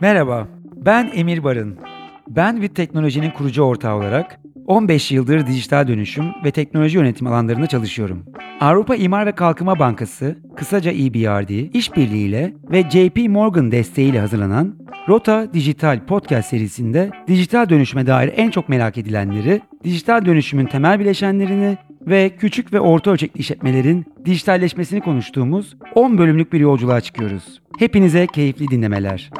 Merhaba, ben Emir Barın. Ben ve teknolojinin kurucu ortağı olarak 15 yıldır dijital dönüşüm ve teknoloji yönetim alanlarında çalışıyorum. Avrupa İmar ve Kalkınma Bankası, kısaca EBRD, işbirliğiyle ve JP Morgan desteğiyle hazırlanan Rota Dijital Podcast serisinde dijital dönüşüme dair en çok merak edilenleri, dijital dönüşümün temel bileşenlerini ve küçük ve orta ölçekli işletmelerin dijitalleşmesini konuştuğumuz 10 bölümlük bir yolculuğa çıkıyoruz. Hepinize keyifli dinlemeler.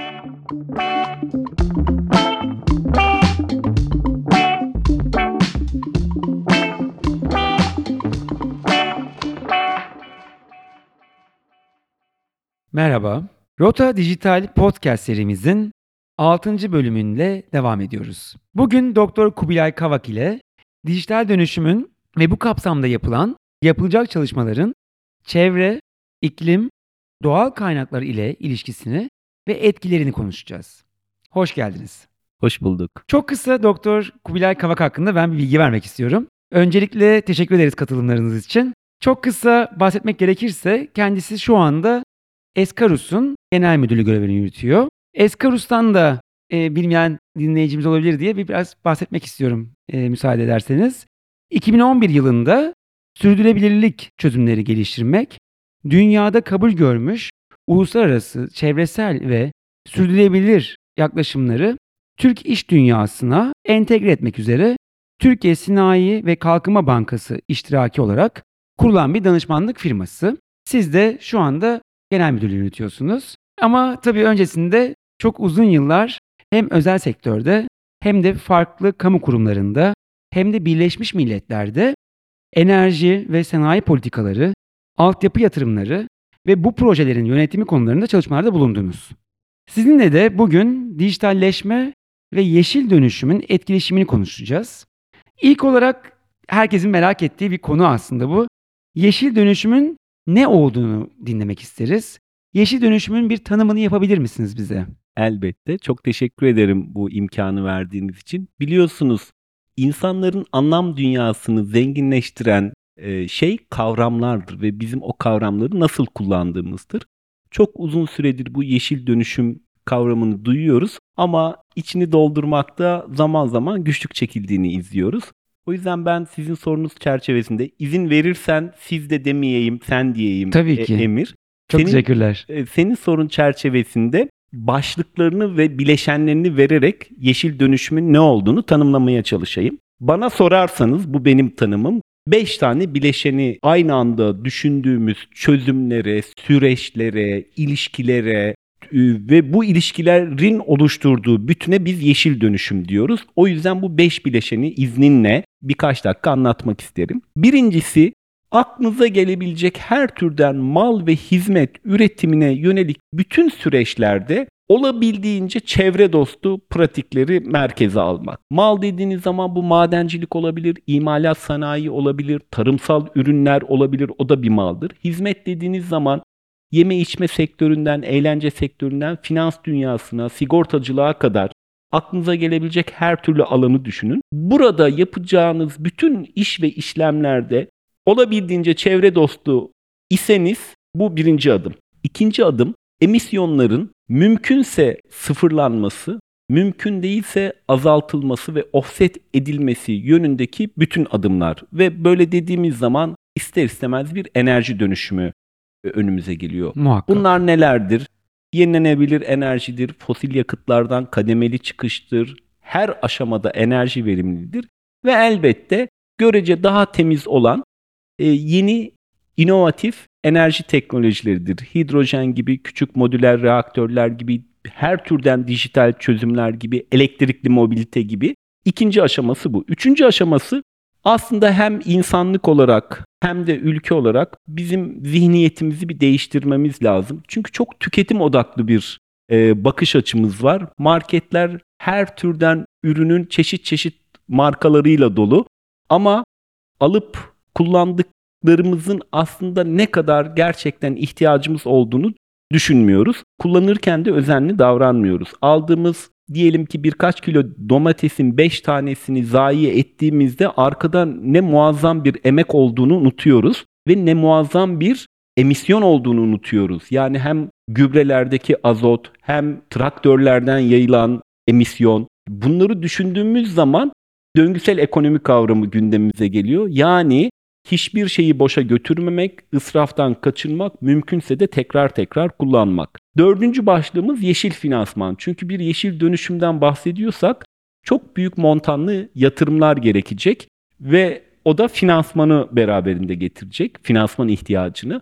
Merhaba. Rota Dijital Podcast serimizin 6. bölümünde devam ediyoruz. Bugün Doktor Kubilay Kavak ile dijital dönüşümün ve bu kapsamda yapılan, yapılacak çalışmaların çevre, iklim, doğal kaynaklar ile ilişkisini ve etkilerini konuşacağız. Hoş geldiniz. Hoş bulduk. Çok kısa Doktor Kubilay Kavak hakkında ben bir bilgi vermek istiyorum. Öncelikle teşekkür ederiz katılımlarınız için. Çok kısa bahsetmek gerekirse kendisi şu anda Eskarus'un genel müdürlüğü görevini yürütüyor. Eskarus'tan da e, bilmeyen dinleyicimiz olabilir diye bir biraz bahsetmek istiyorum e, müsaade ederseniz. 2011 yılında sürdürülebilirlik çözümleri geliştirmek, dünyada kabul görmüş uluslararası çevresel ve sürdürülebilir yaklaşımları Türk iş dünyasına entegre etmek üzere Türkiye Sinayi ve Kalkınma Bankası iştiraki olarak kurulan bir danışmanlık firması. Siz de şu anda genel müdürlüğü yürütüyorsunuz. Ama tabii öncesinde çok uzun yıllar hem özel sektörde hem de farklı kamu kurumlarında hem de Birleşmiş Milletler'de enerji ve sanayi politikaları, altyapı yatırımları ve bu projelerin yönetimi konularında çalışmalarda bulundunuz. Sizinle de bugün dijitalleşme ve yeşil dönüşümün etkileşimini konuşacağız. İlk olarak herkesin merak ettiği bir konu aslında bu. Yeşil dönüşümün ne olduğunu dinlemek isteriz. Yeşil dönüşümün bir tanımını yapabilir misiniz bize? Elbette. Çok teşekkür ederim bu imkanı verdiğiniz için. Biliyorsunuz insanların anlam dünyasını zenginleştiren e, şey kavramlardır ve bizim o kavramları nasıl kullandığımızdır. Çok uzun süredir bu yeşil dönüşüm kavramını duyuyoruz ama içini doldurmakta zaman zaman güçlük çekildiğini izliyoruz. O yüzden ben sizin sorunuz çerçevesinde izin verirsen siz de demeyeyim sen diyeyim Tabii ki. E, Emir. Çok Senin- teşekkürler. E, senin sorun çerçevesinde başlıklarını ve bileşenlerini vererek yeşil dönüşümün ne olduğunu tanımlamaya çalışayım. Bana sorarsanız bu benim tanımım. 5 tane bileşeni aynı anda düşündüğümüz çözümlere, süreçlere, ilişkilere ve bu ilişkilerin oluşturduğu bütüne biz yeşil dönüşüm diyoruz. O yüzden bu 5 bileşeni izninle birkaç dakika anlatmak isterim. Birincisi aklınıza gelebilecek her türden mal ve hizmet üretimine yönelik bütün süreçlerde olabildiğince çevre dostu pratikleri merkeze almak. Mal dediğiniz zaman bu madencilik olabilir, imalat sanayi olabilir, tarımsal ürünler olabilir, o da bir maldır. Hizmet dediğiniz zaman yeme içme sektöründen, eğlence sektöründen, finans dünyasına, sigortacılığa kadar aklınıza gelebilecek her türlü alanı düşünün. Burada yapacağınız bütün iş ve işlemlerde olabildiğince çevre dostu iseniz bu birinci adım. İkinci adım emisyonların mümkünse sıfırlanması, mümkün değilse azaltılması ve offset edilmesi yönündeki bütün adımlar ve böyle dediğimiz zaman ister istemez bir enerji dönüşümü önümüze geliyor. Muhakkak. Bunlar nelerdir? Yenilenebilir enerjidir, fosil yakıtlardan kademeli çıkıştır, her aşamada enerji verimlidir ve elbette görece daha temiz olan e, yeni inovatif enerji teknolojileridir. Hidrojen gibi, küçük modüler reaktörler gibi, her türden dijital çözümler gibi, elektrikli mobilite gibi. İkinci aşaması bu. Üçüncü aşaması aslında hem insanlık olarak hem de ülke olarak bizim zihniyetimizi bir değiştirmemiz lazım. Çünkü çok tüketim odaklı bir e, bakış açımız var. Marketler her türden ürünün çeşit çeşit markalarıyla dolu. Ama alıp kullandıklarımızın aslında ne kadar gerçekten ihtiyacımız olduğunu düşünmüyoruz. Kullanırken de özenli davranmıyoruz. Aldığımız diyelim ki birkaç kilo domatesin 5 tanesini zayi ettiğimizde arkadan ne muazzam bir emek olduğunu unutuyoruz ve ne muazzam bir emisyon olduğunu unutuyoruz. Yani hem gübrelerdeki azot hem traktörlerden yayılan emisyon bunları düşündüğümüz zaman döngüsel ekonomi kavramı gündemimize geliyor. Yani hiçbir şeyi boşa götürmemek, ısraftan kaçınmak, mümkünse de tekrar tekrar kullanmak. Dördüncü başlığımız yeşil finansman. Çünkü bir yeşil dönüşümden bahsediyorsak çok büyük montanlı yatırımlar gerekecek ve o da finansmanı beraberinde getirecek, finansman ihtiyacını.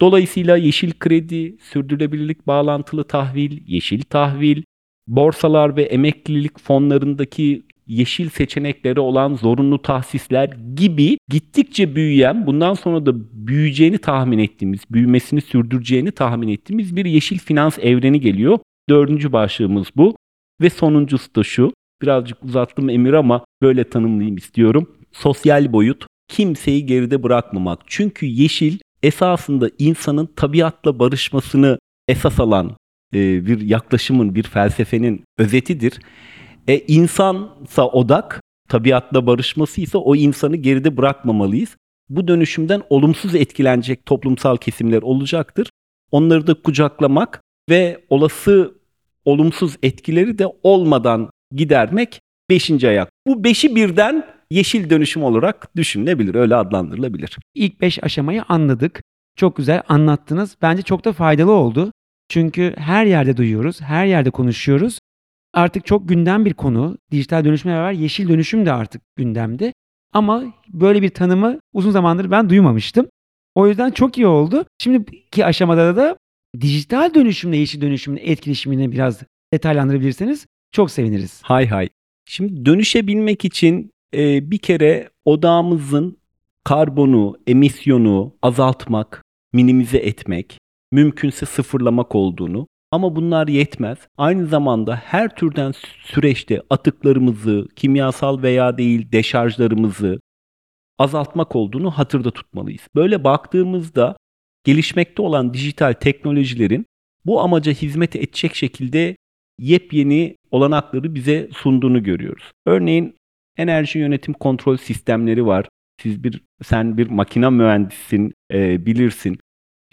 Dolayısıyla yeşil kredi, sürdürülebilirlik bağlantılı tahvil, yeşil tahvil, borsalar ve emeklilik fonlarındaki yeşil seçenekleri olan zorunlu tahsisler gibi gittikçe büyüyen, bundan sonra da büyüyeceğini tahmin ettiğimiz, büyümesini sürdüreceğini tahmin ettiğimiz bir yeşil finans evreni geliyor. Dördüncü başlığımız bu. Ve sonuncusu da şu, birazcık uzattım Emir ama böyle tanımlayayım istiyorum. Sosyal boyut, kimseyi geride bırakmamak. Çünkü yeşil esasında insanın tabiatla barışmasını esas alan e, bir yaklaşımın, bir felsefenin özetidir. E, insansa odak, tabiatla barışması ise o insanı geride bırakmamalıyız. Bu dönüşümden olumsuz etkilenecek toplumsal kesimler olacaktır. Onları da kucaklamak ve olası olumsuz etkileri de olmadan gidermek beşinci ayak. Bu beşi birden yeşil dönüşüm olarak düşünülebilir, öyle adlandırılabilir. İlk beş aşamayı anladık. Çok güzel anlattınız. Bence çok da faydalı oldu. Çünkü her yerde duyuyoruz, her yerde konuşuyoruz. Artık çok gündem bir konu. Dijital dönüşümle beraber yeşil dönüşüm de artık gündemde. Ama böyle bir tanımı uzun zamandır ben duymamıştım. O yüzden çok iyi oldu. Şimdiki aşamada da dijital dönüşümle yeşil dönüşümün etkileşimini biraz detaylandırabilirseniz çok seviniriz. Hay hay. Şimdi dönüşebilmek için e, bir kere odağımızın karbonu, emisyonu azaltmak, minimize etmek, mümkünse sıfırlamak olduğunu ama bunlar yetmez. Aynı zamanda her türden süreçte atıklarımızı, kimyasal veya değil deşarjlarımızı azaltmak olduğunu hatırda tutmalıyız. Böyle baktığımızda gelişmekte olan dijital teknolojilerin bu amaca hizmet edecek şekilde yepyeni olanakları bize sunduğunu görüyoruz. Örneğin enerji yönetim kontrol sistemleri var. Siz bir sen bir makina mühendisisin, e, bilirsin.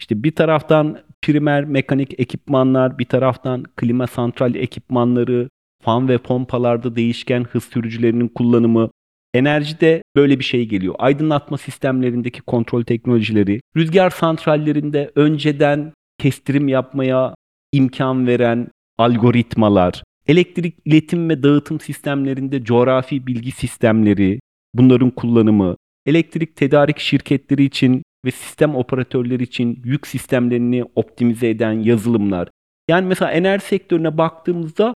İşte bir taraftan primer mekanik ekipmanlar, bir taraftan klima santral ekipmanları, fan ve pompalarda değişken hız sürücülerinin kullanımı, Enerjide böyle bir şey geliyor. Aydınlatma sistemlerindeki kontrol teknolojileri, rüzgar santrallerinde önceden kestirim yapmaya imkan veren algoritmalar, elektrik iletim ve dağıtım sistemlerinde coğrafi bilgi sistemleri, bunların kullanımı, elektrik tedarik şirketleri için ve sistem operatörleri için yük sistemlerini optimize eden yazılımlar. Yani mesela enerji sektörüne baktığımızda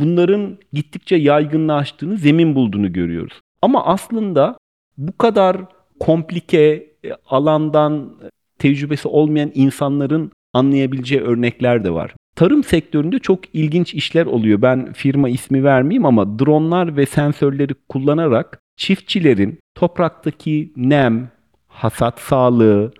bunların gittikçe yaygınlaştığını, zemin bulduğunu görüyoruz. Ama aslında bu kadar komplike e, alandan tecrübesi olmayan insanların anlayabileceği örnekler de var. Tarım sektöründe çok ilginç işler oluyor. Ben firma ismi vermeyeyim ama dronlar ve sensörleri kullanarak çiftçilerin topraktaki nem, hasat sağlığı,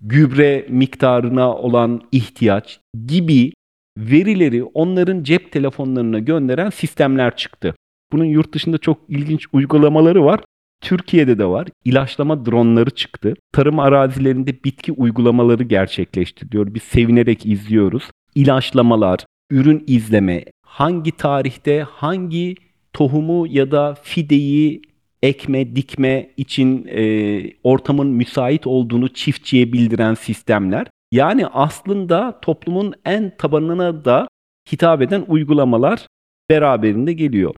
gübre miktarına olan ihtiyaç gibi verileri onların cep telefonlarına gönderen sistemler çıktı. Bunun yurt dışında çok ilginç uygulamaları var. Türkiye'de de var. İlaçlama dronları çıktı. Tarım arazilerinde bitki uygulamaları gerçekleştiriliyor. Biz sevinerek izliyoruz. İlaçlamalar, ürün izleme, hangi tarihte hangi tohumu ya da fideyi ekme, dikme için e, ortamın müsait olduğunu çiftçiye bildiren sistemler. Yani aslında toplumun en tabanına da hitap eden uygulamalar beraberinde geliyor.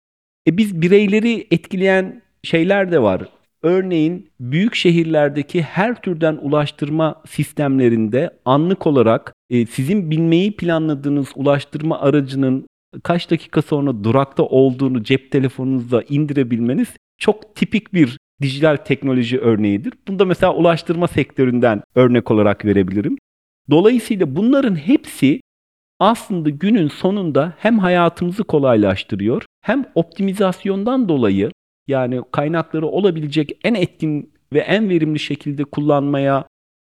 E biz bireyleri etkileyen şeyler de var. Örneğin büyük şehirlerdeki her türden ulaştırma sistemlerinde anlık olarak e, sizin binmeyi planladığınız ulaştırma aracının kaç dakika sonra durakta olduğunu cep telefonunuzda indirebilmeniz çok tipik bir dijital teknoloji örneğidir. Bunu da mesela ulaştırma sektöründen örnek olarak verebilirim. Dolayısıyla bunların hepsi aslında günün sonunda hem hayatımızı kolaylaştırıyor hem optimizasyondan dolayı yani kaynakları olabilecek en etkin ve en verimli şekilde kullanmaya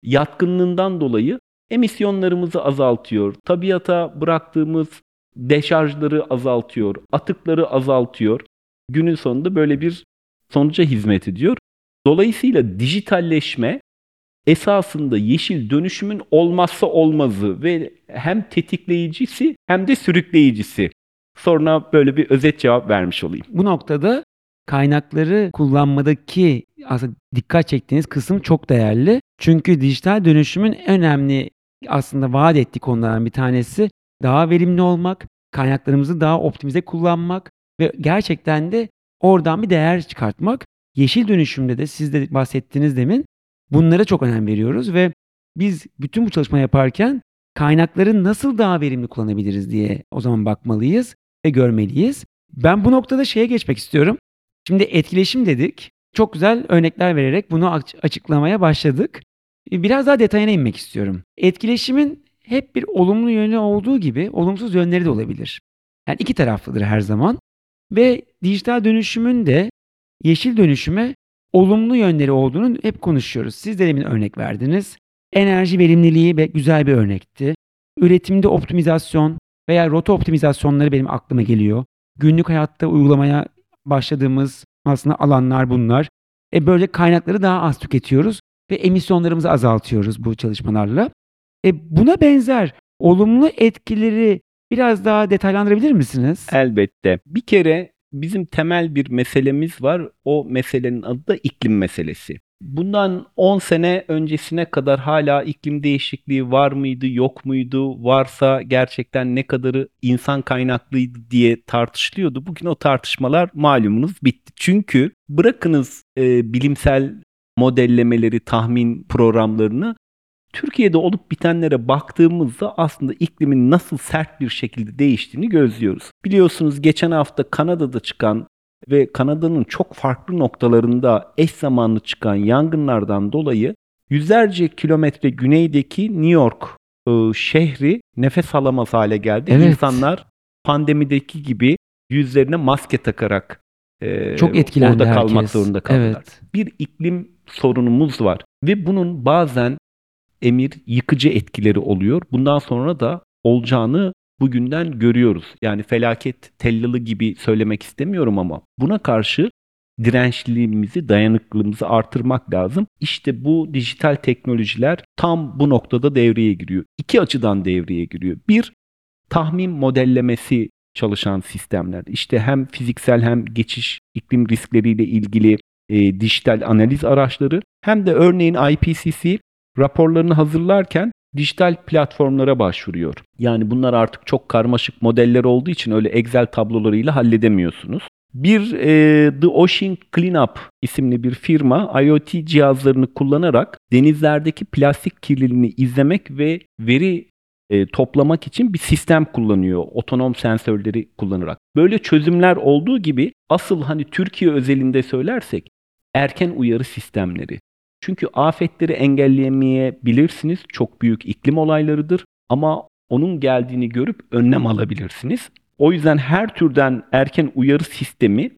yatkınlığından dolayı emisyonlarımızı azaltıyor. Tabiata bıraktığımız deşarjları azaltıyor, atıkları azaltıyor. Günün sonunda böyle bir sonuca hizmet ediyor. Dolayısıyla dijitalleşme esasında yeşil dönüşümün olmazsa olmazı ve hem tetikleyicisi hem de sürükleyicisi. Sonra böyle bir özet cevap vermiş olayım. Bu noktada kaynakları kullanmadaki aslında dikkat çektiğiniz kısım çok değerli. Çünkü dijital dönüşümün önemli aslında vaat ettiği konulardan bir tanesi daha verimli olmak, kaynaklarımızı daha optimize kullanmak ve gerçekten de oradan bir değer çıkartmak. Yeşil dönüşümde de siz de bahsettiniz demin bunlara çok önem veriyoruz ve biz bütün bu çalışma yaparken kaynakları nasıl daha verimli kullanabiliriz diye o zaman bakmalıyız ve görmeliyiz. Ben bu noktada şeye geçmek istiyorum. Şimdi etkileşim dedik. Çok güzel örnekler vererek bunu açıklamaya başladık. Biraz daha detayına inmek istiyorum. Etkileşimin hep bir olumlu yönü olduğu gibi olumsuz yönleri de olabilir. Yani iki taraflıdır her zaman. Ve dijital dönüşümün de yeşil dönüşüme olumlu yönleri olduğunu hep konuşuyoruz. Siz de demin örnek verdiniz. Enerji verimliliği ve güzel bir örnekti. Üretimde optimizasyon veya rota optimizasyonları benim aklıma geliyor. Günlük hayatta uygulamaya başladığımız aslında alanlar bunlar. E böyle kaynakları daha az tüketiyoruz ve emisyonlarımızı azaltıyoruz bu çalışmalarla. E buna benzer olumlu etkileri biraz daha detaylandırabilir misiniz? Elbette. Bir kere bizim temel bir meselemiz var. O meselenin adı da iklim meselesi. Bundan 10 sene öncesine kadar hala iklim değişikliği var mıydı, yok muydu? Varsa gerçekten ne kadarı insan kaynaklıydı diye tartışılıyordu. Bugün o tartışmalar malumunuz bitti. Çünkü bırakınız e, bilimsel modellemeleri, tahmin programlarını Türkiye'de olup bitenlere baktığımızda aslında iklimin nasıl sert bir şekilde değiştiğini gözlüyoruz. Biliyorsunuz geçen hafta Kanada'da çıkan ve Kanada'nın çok farklı noktalarında eş zamanlı çıkan yangınlardan dolayı yüzlerce kilometre güneydeki New York e, şehri nefes alamaz hale geldi. Evet. İnsanlar pandemideki gibi yüzlerine maske takarak e, Çok etkilendi orada kalmak herkes. zorunda kaldılar. Evet. Bir iklim sorunumuz var ve bunun bazen emir yıkıcı etkileri oluyor. Bundan sonra da olacağını bugünden görüyoruz. Yani felaket tellalı gibi söylemek istemiyorum ama buna karşı dirençliliğimizi, dayanıklılığımızı artırmak lazım. İşte bu dijital teknolojiler tam bu noktada devreye giriyor. İki açıdan devreye giriyor. Bir, tahmin modellemesi çalışan sistemler. İşte hem fiziksel hem geçiş iklim riskleriyle ilgili e, dijital analiz araçları hem de örneğin IPCC raporlarını hazırlarken dijital platformlara başvuruyor. Yani bunlar artık çok karmaşık modeller olduğu için öyle Excel tablolarıyla halledemiyorsunuz. Bir e, The Ocean Cleanup isimli bir firma IoT cihazlarını kullanarak denizlerdeki plastik kirliliğini izlemek ve veri e, toplamak için bir sistem kullanıyor. Otonom sensörleri kullanarak. Böyle çözümler olduğu gibi asıl hani Türkiye özelinde söylersek erken uyarı sistemleri. Çünkü afetleri engelleyemeyebilirsiniz. Çok büyük iklim olaylarıdır ama onun geldiğini görüp önlem alabilirsiniz. O yüzden her türden erken uyarı sistemi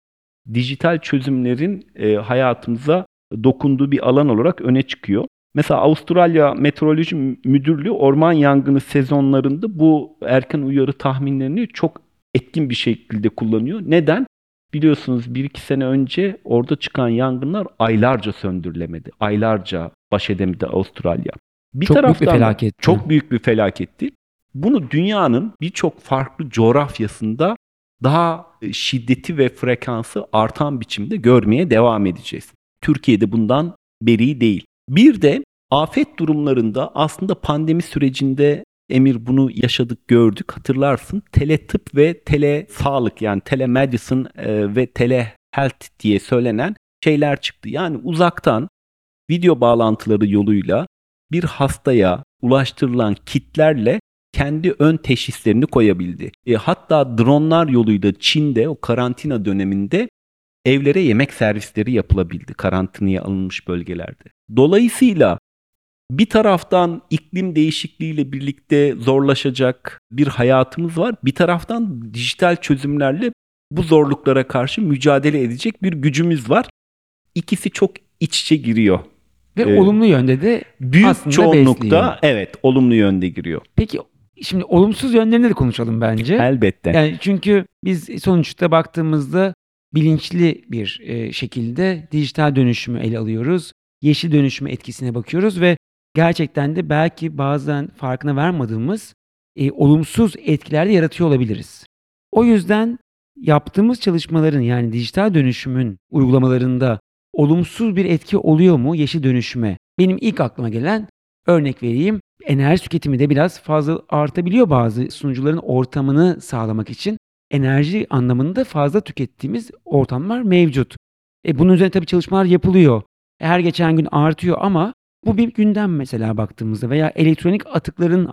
dijital çözümlerin e, hayatımıza dokunduğu bir alan olarak öne çıkıyor. Mesela Avustralya Meteoroloji Müdürlüğü orman yangını sezonlarında bu erken uyarı tahminlerini çok etkin bir şekilde kullanıyor. Neden? Biliyorsunuz bir iki sene önce orada çıkan yangınlar aylarca söndürülemedi. Aylarca baş edemedi Avustralya. Bir çok büyük bir felaketti. Çok büyük bir felaketti. Bunu dünyanın birçok farklı coğrafyasında daha e, şiddeti ve frekansı artan biçimde görmeye devam edeceğiz. Türkiye'de bundan beri değil. Bir de afet durumlarında aslında pandemi sürecinde Emir bunu yaşadık gördük hatırlarsın. Tele tıp ve tele sağlık yani telemedicine e, ve tele health diye söylenen şeyler çıktı. Yani uzaktan video bağlantıları yoluyla bir hastaya ulaştırılan kitlerle kendi ön teşhislerini koyabildi. E, hatta dronlar yoluyla Çin'de o karantina döneminde evlere yemek servisleri yapılabildi karantinaya alınmış bölgelerde. Dolayısıyla bir taraftan iklim değişikliğiyle birlikte zorlaşacak bir hayatımız var. Bir taraftan dijital çözümlerle bu zorluklara karşı mücadele edecek bir gücümüz var. İkisi çok iç içe giriyor. Ve ee, olumlu yönde de büyük aslında çoğunlukta besliyor. evet olumlu yönde giriyor. Peki şimdi olumsuz yönlerini de konuşalım bence. Elbette. Yani çünkü biz sonuçta baktığımızda bilinçli bir e, şekilde dijital dönüşümü ele alıyoruz. yeşil dönüşüme etkisine bakıyoruz ve gerçekten de belki bazen farkına varmadığımız e, olumsuz etkiler de yaratıyor olabiliriz. O yüzden yaptığımız çalışmaların yani dijital dönüşümün uygulamalarında olumsuz bir etki oluyor mu yeşil dönüşüme? Benim ilk aklıma gelen örnek vereyim. Enerji tüketimi de biraz fazla artabiliyor bazı sunucuların ortamını sağlamak için. Enerji anlamında fazla tükettiğimiz ortamlar mevcut. E bunun üzerine tabii çalışmalar yapılıyor. Her geçen gün artıyor ama bu bir gündem mesela baktığımızda veya elektronik atıkların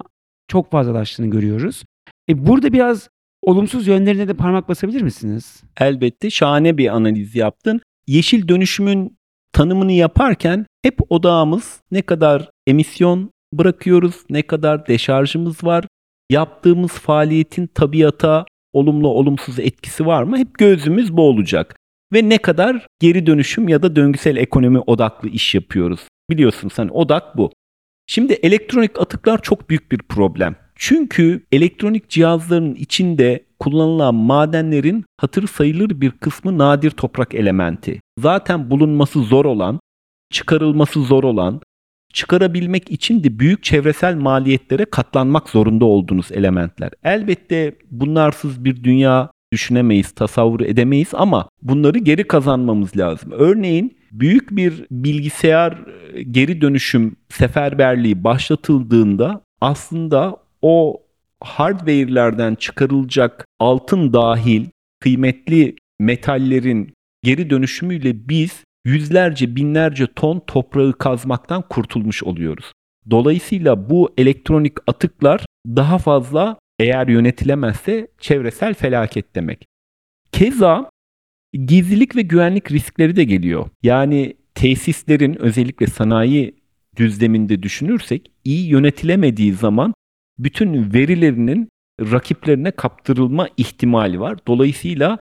çok fazlalaştığını görüyoruz. E burada biraz olumsuz yönlerine de parmak basabilir misiniz? Elbette şahane bir analiz yaptın. Yeşil dönüşümün tanımını yaparken hep odağımız ne kadar emisyon bırakıyoruz, ne kadar deşarjımız var, yaptığımız faaliyetin tabiata olumlu olumsuz etkisi var mı? Hep gözümüz bu olacak. Ve ne kadar geri dönüşüm ya da döngüsel ekonomi odaklı iş yapıyoruz. Biliyorsun sen odak bu. Şimdi elektronik atıklar çok büyük bir problem. Çünkü elektronik cihazların içinde kullanılan madenlerin hatır sayılır bir kısmı nadir toprak elementi. Zaten bulunması zor olan, çıkarılması zor olan, çıkarabilmek için de büyük çevresel maliyetlere katlanmak zorunda olduğunuz elementler. Elbette bunlarsız bir dünya düşünemeyiz, tasavvur edemeyiz ama bunları geri kazanmamız lazım. Örneğin büyük bir bilgisayar e, geri dönüşüm seferberliği başlatıldığında aslında o hardware'lerden çıkarılacak altın dahil kıymetli metallerin geri dönüşümüyle biz yüzlerce binlerce ton toprağı kazmaktan kurtulmuş oluyoruz. Dolayısıyla bu elektronik atıklar daha fazla eğer yönetilemezse çevresel felaket demek. Keza gizlilik ve güvenlik riskleri de geliyor. Yani tesislerin özellikle sanayi düzleminde düşünürsek iyi yönetilemediği zaman bütün verilerinin rakiplerine kaptırılma ihtimali var. Dolayısıyla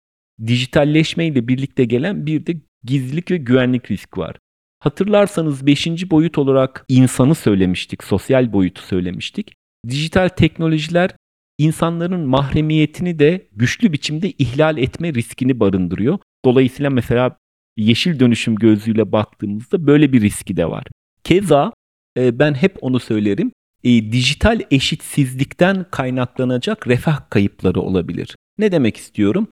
dijitalleşme ile birlikte gelen bir de gizlilik ve güvenlik riski var. Hatırlarsanız 5. boyut olarak insanı söylemiştik, sosyal boyutu söylemiştik. Dijital teknolojiler insanların mahremiyetini de güçlü biçimde ihlal etme riskini barındırıyor. Dolayısıyla mesela yeşil dönüşüm gözüyle baktığımızda böyle bir riski de var. Keza e, ben hep onu söylerim. E, dijital eşitsizlikten kaynaklanacak refah kayıpları olabilir. Ne demek istiyorum?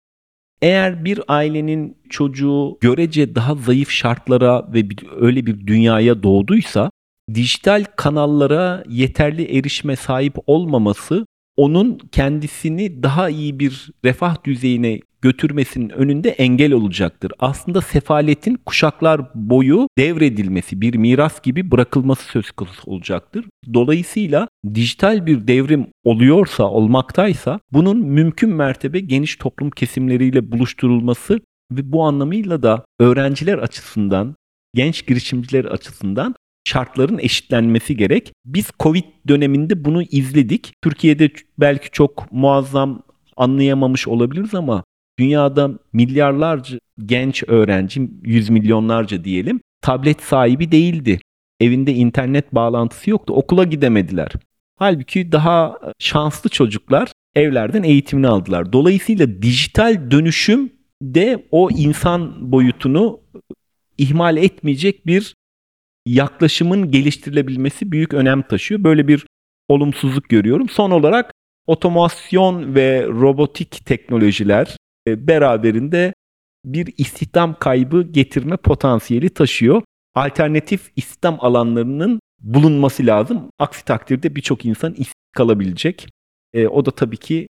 Eğer bir ailenin çocuğu görece daha zayıf şartlara ve öyle bir dünyaya doğduysa dijital kanallara yeterli erişime sahip olmaması onun kendisini daha iyi bir refah düzeyine götürmesinin önünde engel olacaktır. Aslında sefaletin kuşaklar boyu devredilmesi, bir miras gibi bırakılması söz konusu olacaktır. Dolayısıyla dijital bir devrim oluyorsa, olmaktaysa bunun mümkün mertebe geniş toplum kesimleriyle buluşturulması ve bu anlamıyla da öğrenciler açısından, genç girişimciler açısından şartların eşitlenmesi gerek. Biz Covid döneminde bunu izledik. Türkiye'de belki çok muazzam anlayamamış olabiliriz ama dünyada milyarlarca genç öğrenci, yüz milyonlarca diyelim, tablet sahibi değildi. Evinde internet bağlantısı yoktu. Okula gidemediler. Halbuki daha şanslı çocuklar evlerden eğitimini aldılar. Dolayısıyla dijital dönüşüm de o insan boyutunu ihmal etmeyecek bir yaklaşımın geliştirilebilmesi büyük önem taşıyor. Böyle bir olumsuzluk görüyorum. Son olarak otomasyon ve robotik teknolojiler e, beraberinde bir istihdam kaybı getirme potansiyeli taşıyor. Alternatif istihdam alanlarının bulunması lazım. Aksi takdirde birçok insan işsiz kalabilecek. E, o da tabii ki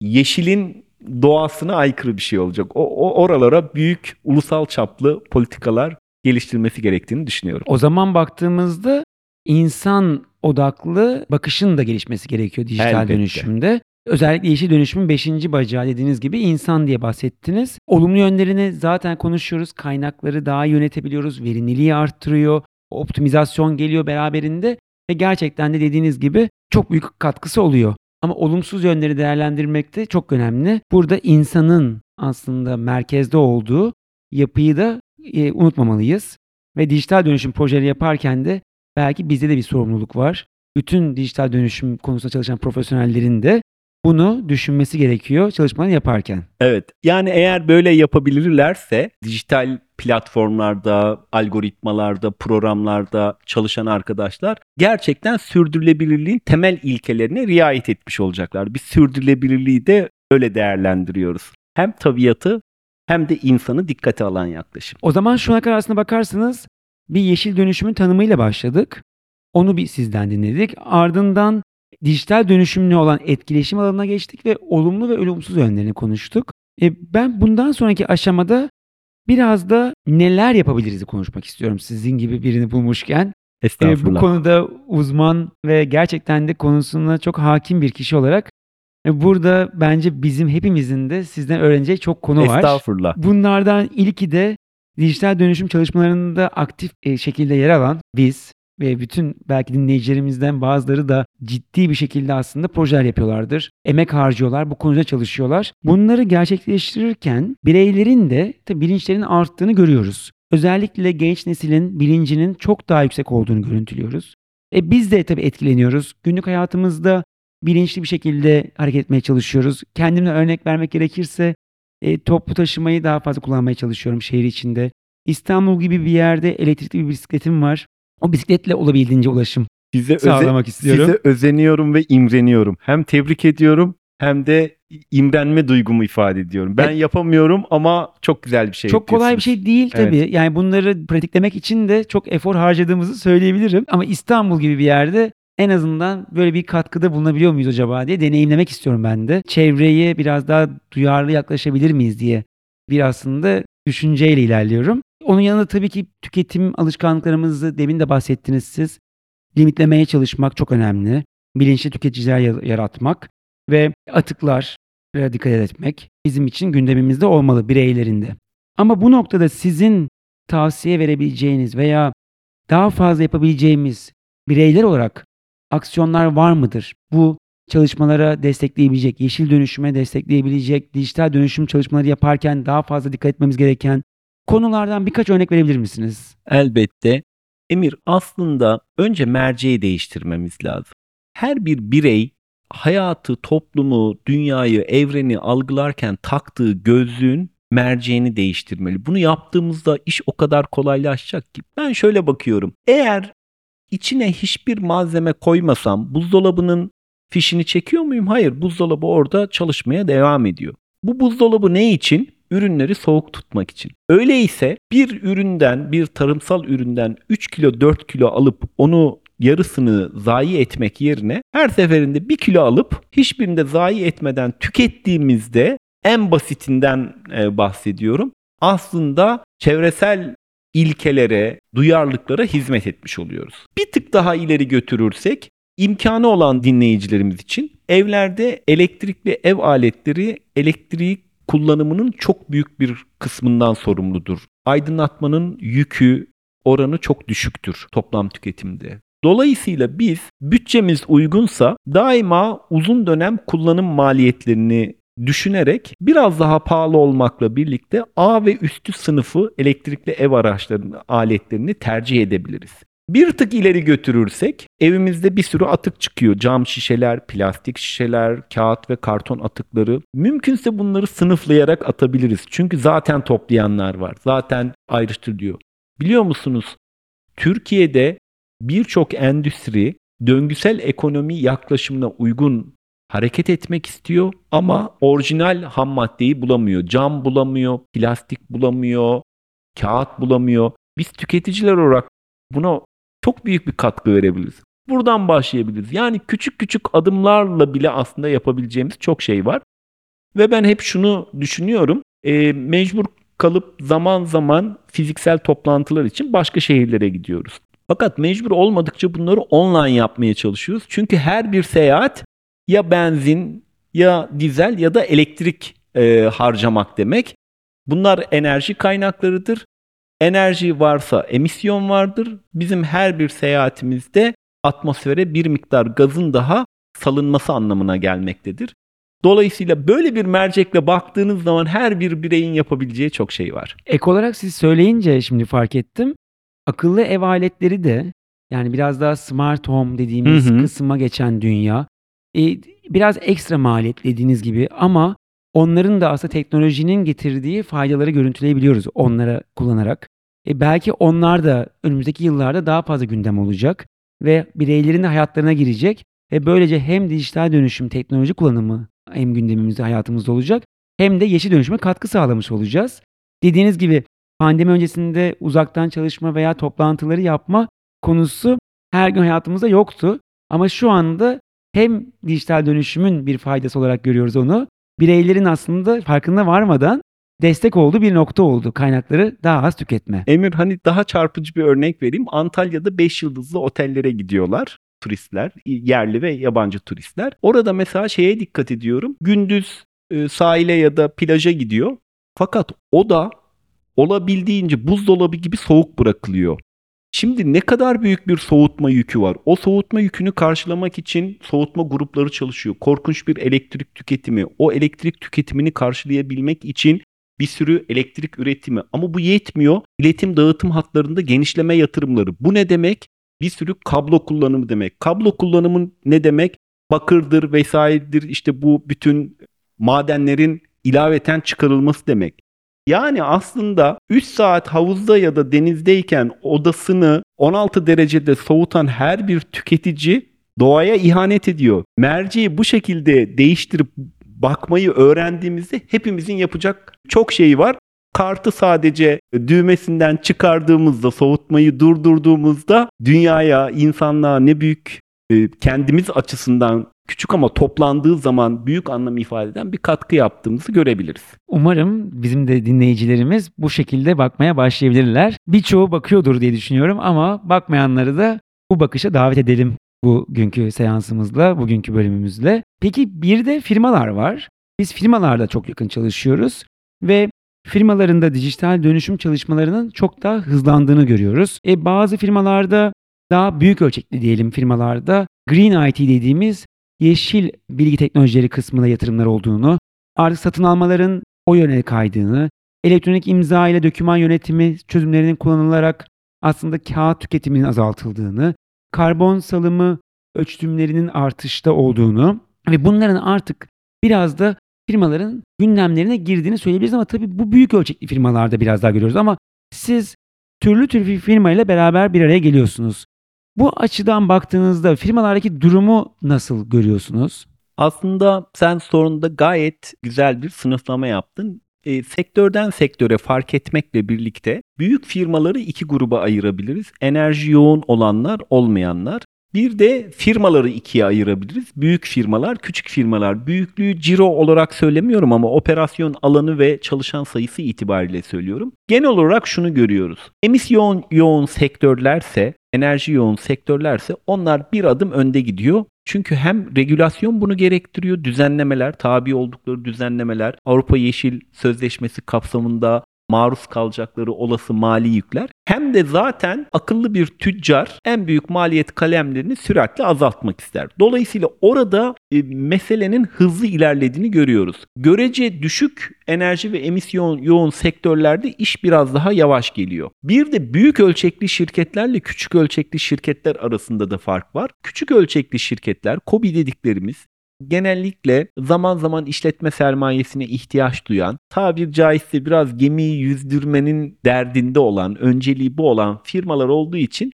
yeşilin doğasına aykırı bir şey olacak. O, o oralara büyük ulusal çaplı politikalar geliştirilmesi gerektiğini düşünüyorum. O zaman baktığımızda insan odaklı bakışın da gelişmesi gerekiyor dijital Elbette. dönüşümde. Özellikle yeşil dönüşümün 5. bacağı dediğiniz gibi insan diye bahsettiniz. Olumlu yönlerini zaten konuşuyoruz. Kaynakları daha yönetebiliyoruz. Verimliliği arttırıyor. Optimizasyon geliyor beraberinde ve gerçekten de dediğiniz gibi çok büyük katkısı oluyor. Ama olumsuz yönleri değerlendirmek de çok önemli. Burada insanın aslında merkezde olduğu yapıyı da e, unutmamalıyız. Ve dijital dönüşüm projeleri yaparken de belki bizde de bir sorumluluk var. Bütün dijital dönüşüm konusunda çalışan profesyonellerin de bunu düşünmesi gerekiyor çalışmalarını yaparken. Evet. Yani eğer böyle yapabilirlerse dijital platformlarda, algoritmalarda, programlarda çalışan arkadaşlar gerçekten sürdürülebilirliğin temel ilkelerine riayet etmiş olacaklar. Biz sürdürülebilirliği de öyle değerlendiriyoruz. Hem tabiatı hem de insanı dikkate alan yaklaşım. O zaman şu ana kadar aslında bakarsanız bir yeşil dönüşümün tanımıyla başladık. Onu bir sizden dinledik. Ardından dijital dönüşümle olan etkileşim alanına geçtik ve olumlu ve olumsuz yönlerini konuştuk. E, ben bundan sonraki aşamada biraz da neler yapabiliriz konuşmak istiyorum sizin gibi birini bulmuşken. E, bu Estağfurullah. konuda uzman ve gerçekten de konusuna çok hakim bir kişi olarak burada bence bizim hepimizin de sizden öğreneceği çok konu var. Estağfurullah. Bunlardan ilki de dijital dönüşüm çalışmalarında aktif e, şekilde yer alan biz ve bütün belki dinleyicilerimizden bazıları da ciddi bir şekilde aslında projeler yapıyorlardır. Emek harcıyorlar, bu konuda çalışıyorlar. Bunları gerçekleştirirken bireylerin de tabii bilinçlerinin arttığını görüyoruz. Özellikle genç neslin bilincinin çok daha yüksek olduğunu görüntülüyoruz. E biz de tabii etkileniyoruz. Günlük hayatımızda bilinçli bir şekilde hareket etmeye çalışıyoruz. Kendimle örnek vermek gerekirse e, toplu taşımayı daha fazla kullanmaya çalışıyorum şehir içinde. İstanbul gibi bir yerde elektrikli bir bisikletim var. O bisikletle olabildiğince ulaşım Size, öze- sağlamak istiyorum. size özeniyorum ve imreniyorum. Hem tebrik ediyorum hem de imrenme duygumu ifade ediyorum. Ben Evet. yapamıyorum ama çok güzel bir şey çok kolay bir şey değil Evet. tabii. Yani bunları pratiklemek için de çok efor harcadığımızı söyleyebilirim. Ama İstanbul gibi bir yerde en azından böyle bir katkıda bulunabiliyor muyuz acaba diye deneyimlemek istiyorum ben de. Çevreye biraz daha duyarlı yaklaşabilir miyiz diye bir aslında düşünceyle ilerliyorum. Onun yanında tabii ki tüketim alışkanlıklarımızı demin de bahsettiniz siz. Limitlemeye çalışmak çok önemli. Bilinçli tüketiciler ya- yaratmak ve atıklar dikkat etmek bizim için gündemimizde olmalı bireylerinde. Ama bu noktada sizin tavsiye verebileceğiniz veya daha fazla yapabileceğimiz bireyler olarak aksiyonlar var mıdır? Bu çalışmalara destekleyebilecek, yeşil dönüşüme destekleyebilecek, dijital dönüşüm çalışmaları yaparken daha fazla dikkat etmemiz gereken konulardan birkaç örnek verebilir misiniz? Elbette. Emir aslında önce merceği değiştirmemiz lazım. Her bir birey hayatı, toplumu, dünyayı, evreni algılarken taktığı gözlüğün merceğini değiştirmeli. Bunu yaptığımızda iş o kadar kolaylaşacak ki. Ben şöyle bakıyorum. Eğer içine hiçbir malzeme koymasam buzdolabının fişini çekiyor muyum? Hayır. Buzdolabı orada çalışmaya devam ediyor. Bu buzdolabı ne için? Ürünleri soğuk tutmak için. Öyleyse bir üründen, bir tarımsal üründen 3 kilo 4 kilo alıp onu yarısını zayi etmek yerine her seferinde 1 kilo alıp hiçbirini de zayi etmeden tükettiğimizde en basitinden e, bahsediyorum. Aslında çevresel ilkelere, duyarlılıklara hizmet etmiş oluyoruz. Bir tık daha ileri götürürsek imkanı olan dinleyicilerimiz için evlerde elektrikli ev aletleri elektriği kullanımının çok büyük bir kısmından sorumludur. Aydınlatmanın yükü, oranı çok düşüktür toplam tüketimde. Dolayısıyla biz bütçemiz uygunsa daima uzun dönem kullanım maliyetlerini düşünerek biraz daha pahalı olmakla birlikte A ve üstü sınıfı elektrikli ev araçlarının aletlerini tercih edebiliriz. Bir tık ileri götürürsek evimizde bir sürü atık çıkıyor. Cam şişeler, plastik şişeler, kağıt ve karton atıkları. Mümkünse bunları sınıflayarak atabiliriz. Çünkü zaten toplayanlar var. Zaten ayrıştırılıyor. Biliyor musunuz? Türkiye'de birçok endüstri döngüsel ekonomi yaklaşımına uygun hareket etmek istiyor ama orijinal ham maddeyi bulamıyor. Cam bulamıyor, plastik bulamıyor, kağıt bulamıyor. Biz tüketiciler olarak buna çok büyük bir katkı verebiliriz. Buradan başlayabiliriz. Yani küçük küçük adımlarla bile aslında yapabileceğimiz çok şey var. Ve ben hep şunu düşünüyorum. E, mecbur kalıp zaman zaman fiziksel toplantılar için başka şehirlere gidiyoruz. Fakat mecbur olmadıkça bunları online yapmaya çalışıyoruz. Çünkü her bir seyahat ya benzin ya dizel ya da elektrik e, harcamak demek. Bunlar enerji kaynaklarıdır. Enerji varsa emisyon vardır. Bizim her bir seyahatimizde atmosfere bir miktar gazın daha salınması anlamına gelmektedir. Dolayısıyla böyle bir mercekle baktığınız zaman her bir bireyin yapabileceği çok şey var. Ek olarak siz söyleyince şimdi fark ettim. Akıllı ev aletleri de yani biraz daha smart home dediğimiz Hı hı. kısma geçen dünya. E, biraz ekstra maliyet dediğiniz gibi ama onların da aslında teknolojinin getirdiği faydaları görüntüleyebiliyoruz onlara kullanarak. E, belki onlar da önümüzdeki yıllarda daha fazla gündem olacak ve bireylerin de hayatlarına girecek ve böylece hem dijital dönüşüm teknoloji kullanımı hem gündemimizde hayatımızda olacak hem de yeşil dönüşüme katkı sağlamış olacağız. Dediğiniz gibi pandemi öncesinde uzaktan çalışma veya toplantıları yapma konusu her gün hayatımızda yoktu. Ama şu anda hem dijital dönüşümün bir faydası olarak görüyoruz onu. Bireylerin aslında farkında varmadan destek olduğu bir nokta oldu. Kaynakları daha az tüketme. Emir hani daha çarpıcı bir örnek vereyim. Antalya'da 5 yıldızlı otellere gidiyorlar turistler, yerli ve yabancı turistler. Orada mesela şeye dikkat ediyorum. Gündüz e, sahile ya da plaja gidiyor. Fakat o da olabildiğince buzdolabı gibi soğuk bırakılıyor. Şimdi ne kadar büyük bir soğutma yükü var. O soğutma yükünü karşılamak için soğutma grupları çalışıyor. Korkunç bir elektrik tüketimi. O elektrik tüketimini karşılayabilmek için bir sürü elektrik üretimi. Ama bu yetmiyor. İletim dağıtım hatlarında genişleme yatırımları. Bu ne demek? Bir sürü kablo kullanımı demek. Kablo kullanımı ne demek? Bakırdır vesairedir işte bu bütün madenlerin ilaveten çıkarılması demek. Yani aslında 3 saat havuzda ya da denizdeyken odasını 16 derecede soğutan her bir tüketici doğaya ihanet ediyor. Merceği bu şekilde değiştirip bakmayı öğrendiğimizde hepimizin yapacak çok şey var. Kartı sadece düğmesinden çıkardığımızda, soğutmayı durdurduğumuzda dünyaya, insanlığa ne büyük kendimiz açısından küçük ama toplandığı zaman büyük anlam ifade eden bir katkı yaptığımızı görebiliriz. Umarım bizim de dinleyicilerimiz bu şekilde bakmaya başlayabilirler. Birçoğu bakıyordur diye düşünüyorum ama bakmayanları da bu bakışa davet edelim bugünkü seansımızla, bugünkü bölümümüzle. Peki bir de firmalar var. Biz firmalarla çok yakın çalışıyoruz ve firmaların da dijital dönüşüm çalışmalarının çok daha hızlandığını görüyoruz. E bazı firmalarda daha büyük ölçekli diyelim firmalarda Green IT dediğimiz yeşil bilgi teknolojileri kısmına yatırımlar olduğunu, artık satın almaların o yöne kaydığını, elektronik imza ile doküman yönetimi çözümlerinin kullanılarak aslında kağıt tüketiminin azaltıldığını, karbon salımı ölçümlerinin artışta olduğunu ve bunların artık biraz da firmaların gündemlerine girdiğini söyleyebiliriz ama tabii bu büyük ölçekli firmalarda biraz daha görüyoruz ama siz türlü türlü firma ile beraber bir araya geliyorsunuz. Bu açıdan baktığınızda firmalardaki durumu nasıl görüyorsunuz? Aslında sen sorunda gayet güzel bir sınıflama yaptın. E, sektörden sektöre fark etmekle birlikte büyük firmaları iki gruba ayırabiliriz. Enerji yoğun olanlar, olmayanlar. Bir de firmaları ikiye ayırabiliriz. Büyük firmalar, küçük firmalar. Büyüklüğü ciro olarak söylemiyorum ama operasyon alanı ve çalışan sayısı itibariyle söylüyorum. Genel olarak şunu görüyoruz. Emisyon yoğun sektörlerse, enerji yoğun sektörlerse onlar bir adım önde gidiyor. Çünkü hem regülasyon bunu gerektiriyor, düzenlemeler, tabi oldukları düzenlemeler, Avrupa Yeşil Sözleşmesi kapsamında maruz kalacakları olası mali yükler hem de zaten akıllı bir tüccar en büyük maliyet kalemlerini süratle azaltmak ister. Dolayısıyla orada e, meselenin hızlı ilerlediğini görüyoruz. Görece düşük enerji ve emisyon yoğun sektörlerde iş biraz daha yavaş geliyor. Bir de büyük ölçekli şirketlerle küçük ölçekli şirketler arasında da fark var. Küçük ölçekli şirketler, KOBİ dediklerimiz genellikle zaman zaman işletme sermayesine ihtiyaç duyan, tabir caizse biraz gemiyi yüzdürmenin derdinde olan, önceliği bu olan firmalar olduğu için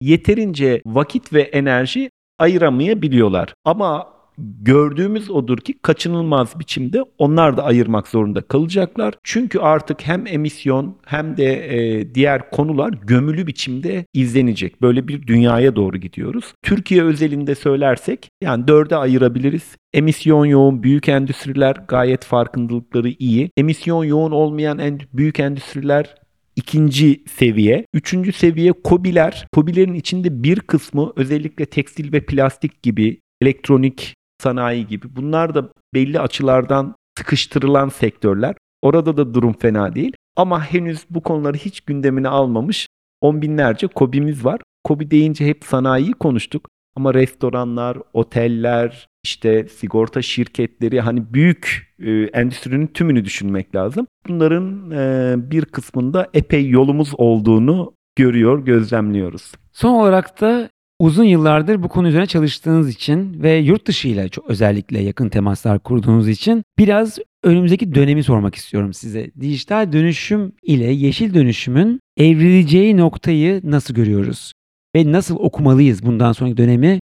yeterince vakit ve enerji ayıramayabiliyorlar. Ama gördüğümüz odur ki kaçınılmaz biçimde onlar da ayırmak zorunda kalacaklar. Çünkü artık hem emisyon hem de e, diğer konular gömülü biçimde izlenecek. Böyle bir dünyaya doğru gidiyoruz. Türkiye özelinde söylersek yani dörde ayırabiliriz. Emisyon yoğun büyük endüstriler gayet farkındalıkları iyi. Emisyon yoğun olmayan en büyük endüstriler ikinci seviye. Üçüncü seviye kobiler. Kobilerin içinde bir kısmı özellikle tekstil ve plastik gibi elektronik sanayi gibi. Bunlar da belli açılardan sıkıştırılan sektörler. Orada da durum fena değil. Ama henüz bu konuları hiç gündemine almamış on binlerce kobimiz var. Kobi deyince hep sanayiyi konuştuk. Ama restoranlar, oteller, işte sigorta şirketleri hani büyük e, endüstrinin tümünü düşünmek lazım. Bunların e, bir kısmında epey yolumuz olduğunu görüyor, gözlemliyoruz. Son olarak da uzun yıllardır bu konu üzerine çalıştığınız için ve yurt dışı ile çok özellikle yakın temaslar kurduğunuz için biraz önümüzdeki dönemi sormak istiyorum size. Dijital dönüşüm ile yeşil dönüşümün evrileceği noktayı nasıl görüyoruz? Ve nasıl okumalıyız bundan sonraki dönemi?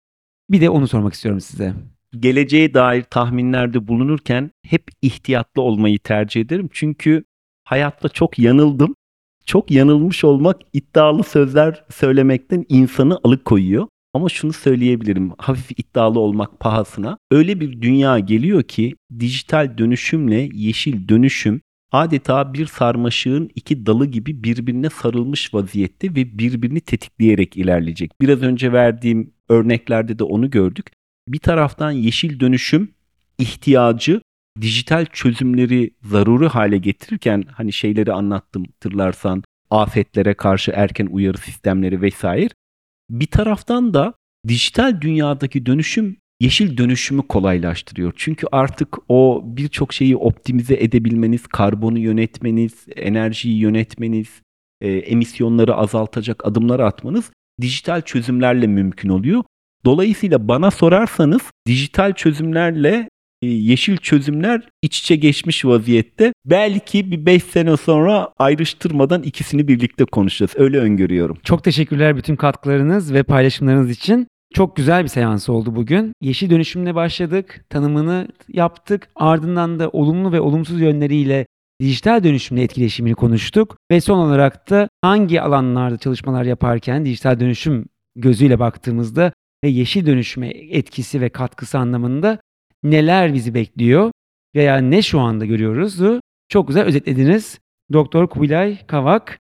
Bir de onu sormak istiyorum size. Geleceğe dair tahminlerde bulunurken hep ihtiyatlı olmayı tercih ederim. Çünkü hayatta çok yanıldım. Çok yanılmış olmak iddialı sözler söylemekten insanı alıkoyuyor. Ama şunu söyleyebilirim hafif iddialı olmak pahasına. Öyle bir dünya geliyor ki dijital dönüşümle yeşil dönüşüm adeta bir sarmaşığın iki dalı gibi birbirine sarılmış vaziyette ve birbirini tetikleyerek ilerleyecek. Biraz önce verdiğim örneklerde de onu gördük. Bir taraftan yeşil dönüşüm ihtiyacı dijital çözümleri zaruri hale getirirken hani şeyleri anlattım tırlarsan afetlere karşı erken uyarı sistemleri vesaire. Bir taraftan da dijital dünyadaki dönüşüm yeşil dönüşümü kolaylaştırıyor. Çünkü artık o birçok şeyi optimize edebilmeniz, karbonu yönetmeniz, enerjiyi yönetmeniz, e, emisyonları azaltacak adımlar atmanız dijital çözümlerle mümkün oluyor. Dolayısıyla bana sorarsanız dijital çözümlerle yeşil çözümler iç içe geçmiş vaziyette. Belki bir 5 sene sonra ayrıştırmadan ikisini birlikte konuşacağız. Öyle öngörüyorum. Çok teşekkürler bütün katkılarınız ve paylaşımlarınız için. Çok güzel bir seans oldu bugün. Yeşil dönüşümle başladık, tanımını yaptık. Ardından da olumlu ve olumsuz yönleriyle dijital dönüşümle etkileşimini konuştuk. Ve son olarak da hangi alanlarda çalışmalar yaparken dijital dönüşüm gözüyle baktığımızda ve yeşil dönüşüme etkisi ve katkısı anlamında neler bizi bekliyor veya ne şu anda görüyoruz çok güzel özetlediniz. Doktor Kubilay Kavak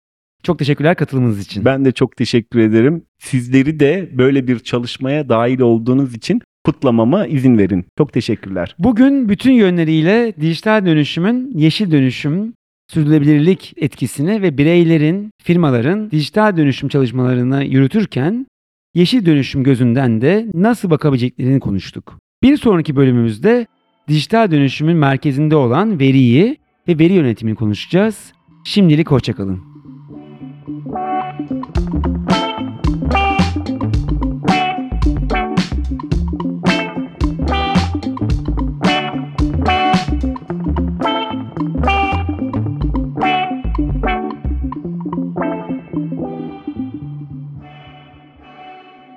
çok teşekkürler katılımınız için. Ben de çok teşekkür ederim. Sizleri de böyle bir çalışmaya dahil olduğunuz için kutlamama izin verin. Çok teşekkürler. Bugün bütün yönleriyle dijital dönüşümün yeşil dönüşüm, sürdürülebilirlik etkisini ve bireylerin, firmaların dijital dönüşüm çalışmalarını yürütürken yeşil dönüşüm gözünden de nasıl bakabileceklerini konuştuk. Bir sonraki bölümümüzde dijital dönüşümün merkezinde olan veriyi ve veri yönetimini konuşacağız. Şimdilik hoşçakalın.